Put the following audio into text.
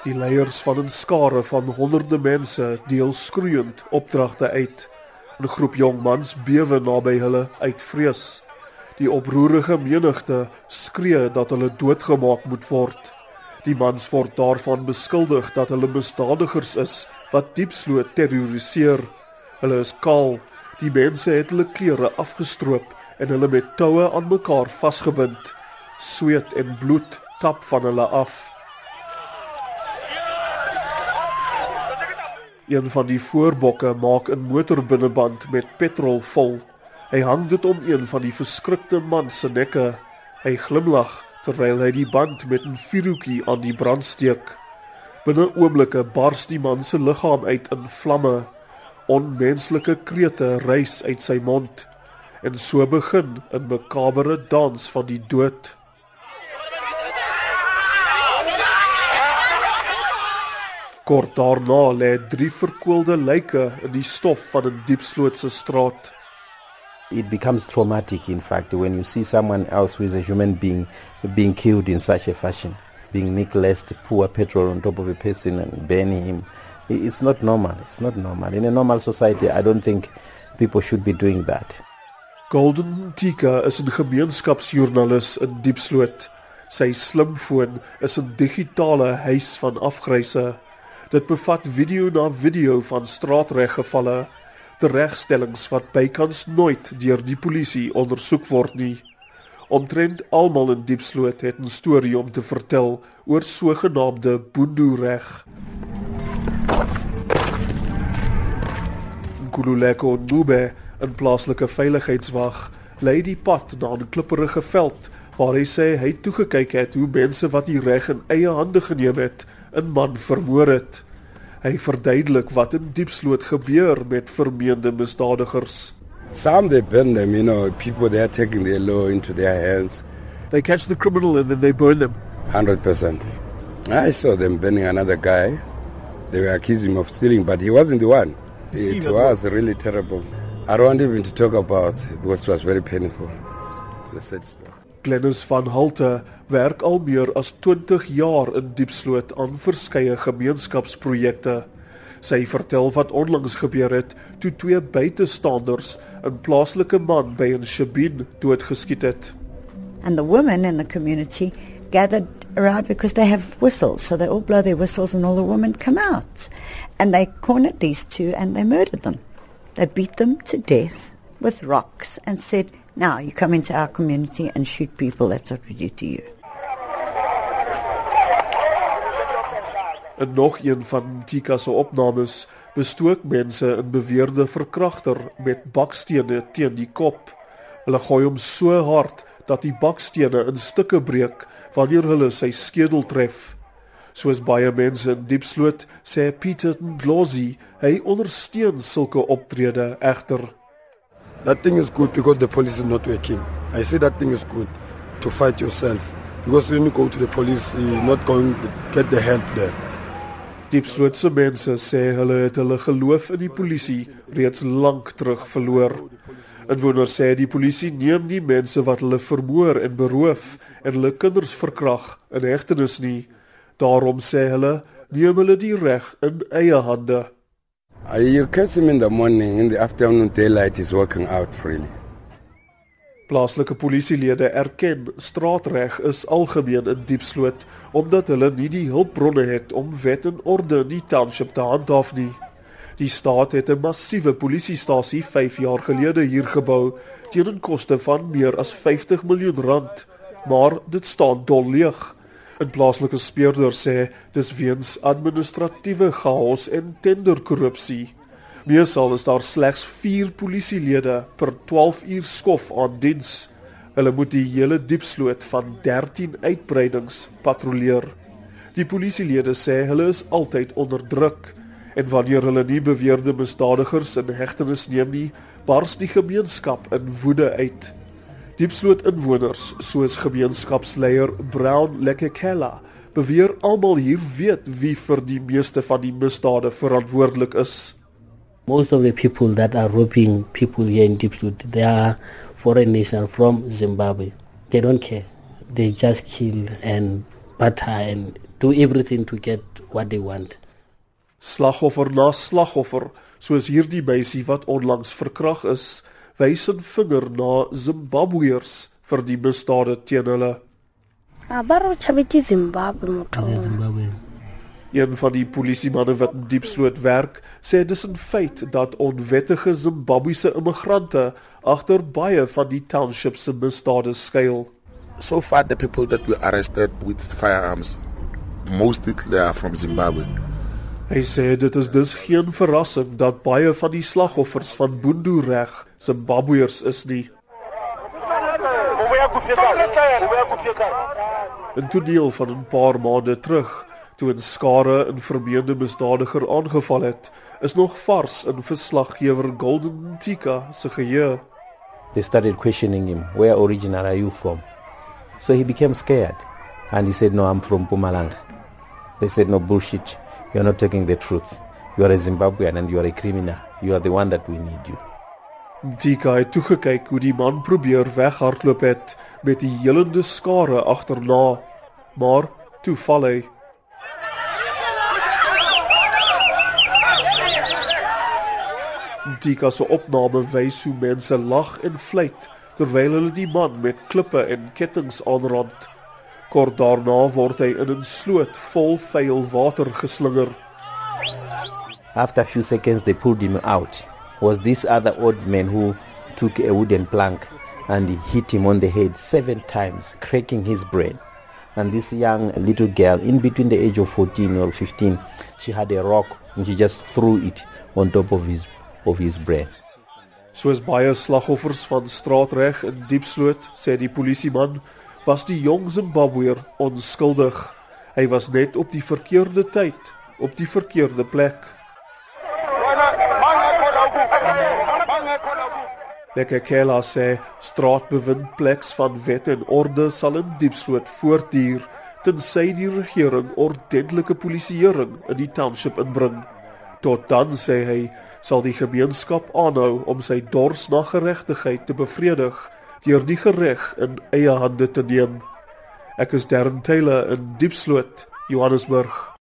Die leiers van 'n skare van honderde mense deel skroeiend opdragte uit. 'n Groep jong mans bewe naby hulle uit vrees. Die oproerige menigte skree dat hulle doodgemaak moet word. Die mans word daarvan beskuldig dat hulle misdadigers is wat diepsloot terroriseer. Hulle is kaal. Die mense het hulle klere afgestroop en hulle met toue aan mekaar vasgebind. Sweet en bloed tap van hulle af. Een van die voorbokke maak 'n motorbinneband met petrol vol. Hy hang dit om een van die verskrikte man se nekke. Hy glimlag terwyl hy die band met 'n vuurhoekie aan die brand steek. Binne oomblikke bars die man se liggaam uit in vlamme. Onmenslike krete rys uit sy mond. En so begin 'n makabere dans van die dood. Kort daarna lê drie verkoelde lyke in die stof van 'n diepslootse straat. It becomes traumatic in fact when you see someone else who is a human being being killed in such a fashion, being necklaced, pour petrol on top of a person and burning him. It's not normal. It's not normal. In a normal society, I don't think people should be doing that. Golden Tika is 'n gemeenskapsjoernalis in Diepsloot. Sy slimfoon is 'n digitale huis van afgryse. Dit bevat video na video van straatreggevalle, teregstellings wat bykans nooit deur die polisie ondersoek word nie. Omtrent almal in Diepsloot het 'n storie om te vertel oor sogenaamde boondoereg. Kululeko Nube, 'n plaaslike veiligheidswag, lei die pad na 'n klipprige veld waar hy sê hy toegekyk het hoe mense wat die reg in eie hande geneem het, 'n man vermoor het. Hy verduidelik wat in Diepsloot gebeur met vermeende misdadigers. Some they burn them, you know, people they are taking their law into their hands. They catch the criminal and then they burn them. 100%. I saw them burning another guy. They were accusing him of stealing, but he wasn't the one. It was really terrible. I don't want even to talk about it because it was very painful. It's a sad story. Glennis van Halte werk al meer as 20 jaar in Diepsloot aan verskeie gemeenskapsprojekte. Sy vertel wat onlangs gebeur het toe twee buitestanders 'n plaaslike man by 'n Shabin doodgeskiet het. And the women in the community gathered around because they have whistles, so they all blow their whistles and all the women come out. And they cornered these two and they murdered them. They beat them to death with rocks and said, Now you come into our community and shoot people, that's what we do to you. En nog een van Tika se opnames bestook mense in beweerde verkragter met bakstene teen die kop. Hulle gooi hom so hard dat die bakstene in stukke breek wanneer hulle sy skedel tref. Soos baie mense in Diepsloot sê Pieter Ndlozi, hy ondersteun sulke optrede egter. That thing is good because the police is not working. I say that thing is good to fight yourself because when you go to the police, you're not going to get the help there. Diepslootse mense sê hulle het hulle geloof in die polisie reeds lank terug verloor. Inwoners sê die polisie neem nie mense wat hulle vermoor en beroof en hulle kinders verkrag in hegtenis nie. Daarom sê hulle neem hulle die reg in eie hande. Uh, you catch him in the morning, in the afternoon, daylight, he's walking out freely. Plaaslike polisielede erken straatreg is algemeen in Diepsloot omdat hulle nie die hulpbronne het om wet en orde in die township te handhaaf nie. Die staat het 'n massiewe polisiestasie 5 jaar gelede hier gebou teen 'n koste van meer as 50 miljoen rand, maar dit staan dol leeg. 'n Plaaslike speurder sê dis weens administratiewe chaos en tenderkorrupsie. Meesal is daar slegs 4 polisielede per 12 uur skof aan diens. Hulle moet die hele diepsloot van 13 uitbreidings patrolleer. Die polisielede sê hulle is altyd onder druk en wanneer hulle nie beweerde misdadigers in hegtenis neem nie, bars die gemeenskap in woede uit. Diepsloot inwoners, soos gemeenskapsleier Brown Lekekela, beweer almal hier weet wie vir die meeste van die misdade verantwoordelik is. Most of the people that are robbing people here in Diepsloot, they are foreigners and from Zimbabwe. They don't care. They just kill and batter and do everything to get what they want. Slagoffer na slagoffer, soos hierdie meisie wat onlangs verkrag is, wys 'n vinger na Zimbabweërs vir die misdade teen hulle. Abaro chabeti Zimbabwe motho. Zimbabwe. Een van die polisiemanne wat in Diepsloot werk, sê dis 'n feit dat onwettige Zimbabwese immigrante agter baie van die township se misdade skuil. So far, the people that were arrested with firearms, mostly they are from Zimbabwe. Hy sê dit is dus geen verrassing dat baie van die slagoffers van boendoerreg Zimbabweërs is nie. In toe deel van 'n paar maande terug, toe 'n skare in vermeende misdadiger aangeval het, is nog vars in verslaggewer Golden Tika se geheue. They started questioning him, Where original are you from? So he became scared. And he said, No, I'm from Pumalanga. They said, No bullshit. You're not talking the truth. You are a Zimbabwean and you are a criminal. You are the one that we need you. Tika het toegekyk hoe die man probeer weghardloop het met die helende skare agterna, maar toe val hy. Tika se opname wys hoe mense lag en fluit terwyl hulle die man met klippe en kettinge aanrand. Kort daarna word hy in 'n sloot vol vuil water geslinger. After a few seconds, they pulled him out. Was this other old man who took a wooden plank and hit him on the head seven times, cracking his brain. And this young little girl, in between the age of 14 or 15, she had a rock and she just threw it on top of his of his brain. Soos baie slagoffers van straatreg in Diepsloot, sê die polisieman, was die jong Zimbabweër onskuldig. Hy was net op die verkeerde tyd, op die verkeerde plek. Lekekela sê straatbewindpleks van wet en orde sal in Diepsloot voortduur tensy die regering ordentlike polisieering in die township inbring. Tot dan sê hy sal die gemeenskap aanhou om sy dors na geregtigheid te bevredig deur die reg in eie hande te neem. Ek is Darren Taylor in Diepsloot, Johannesburg.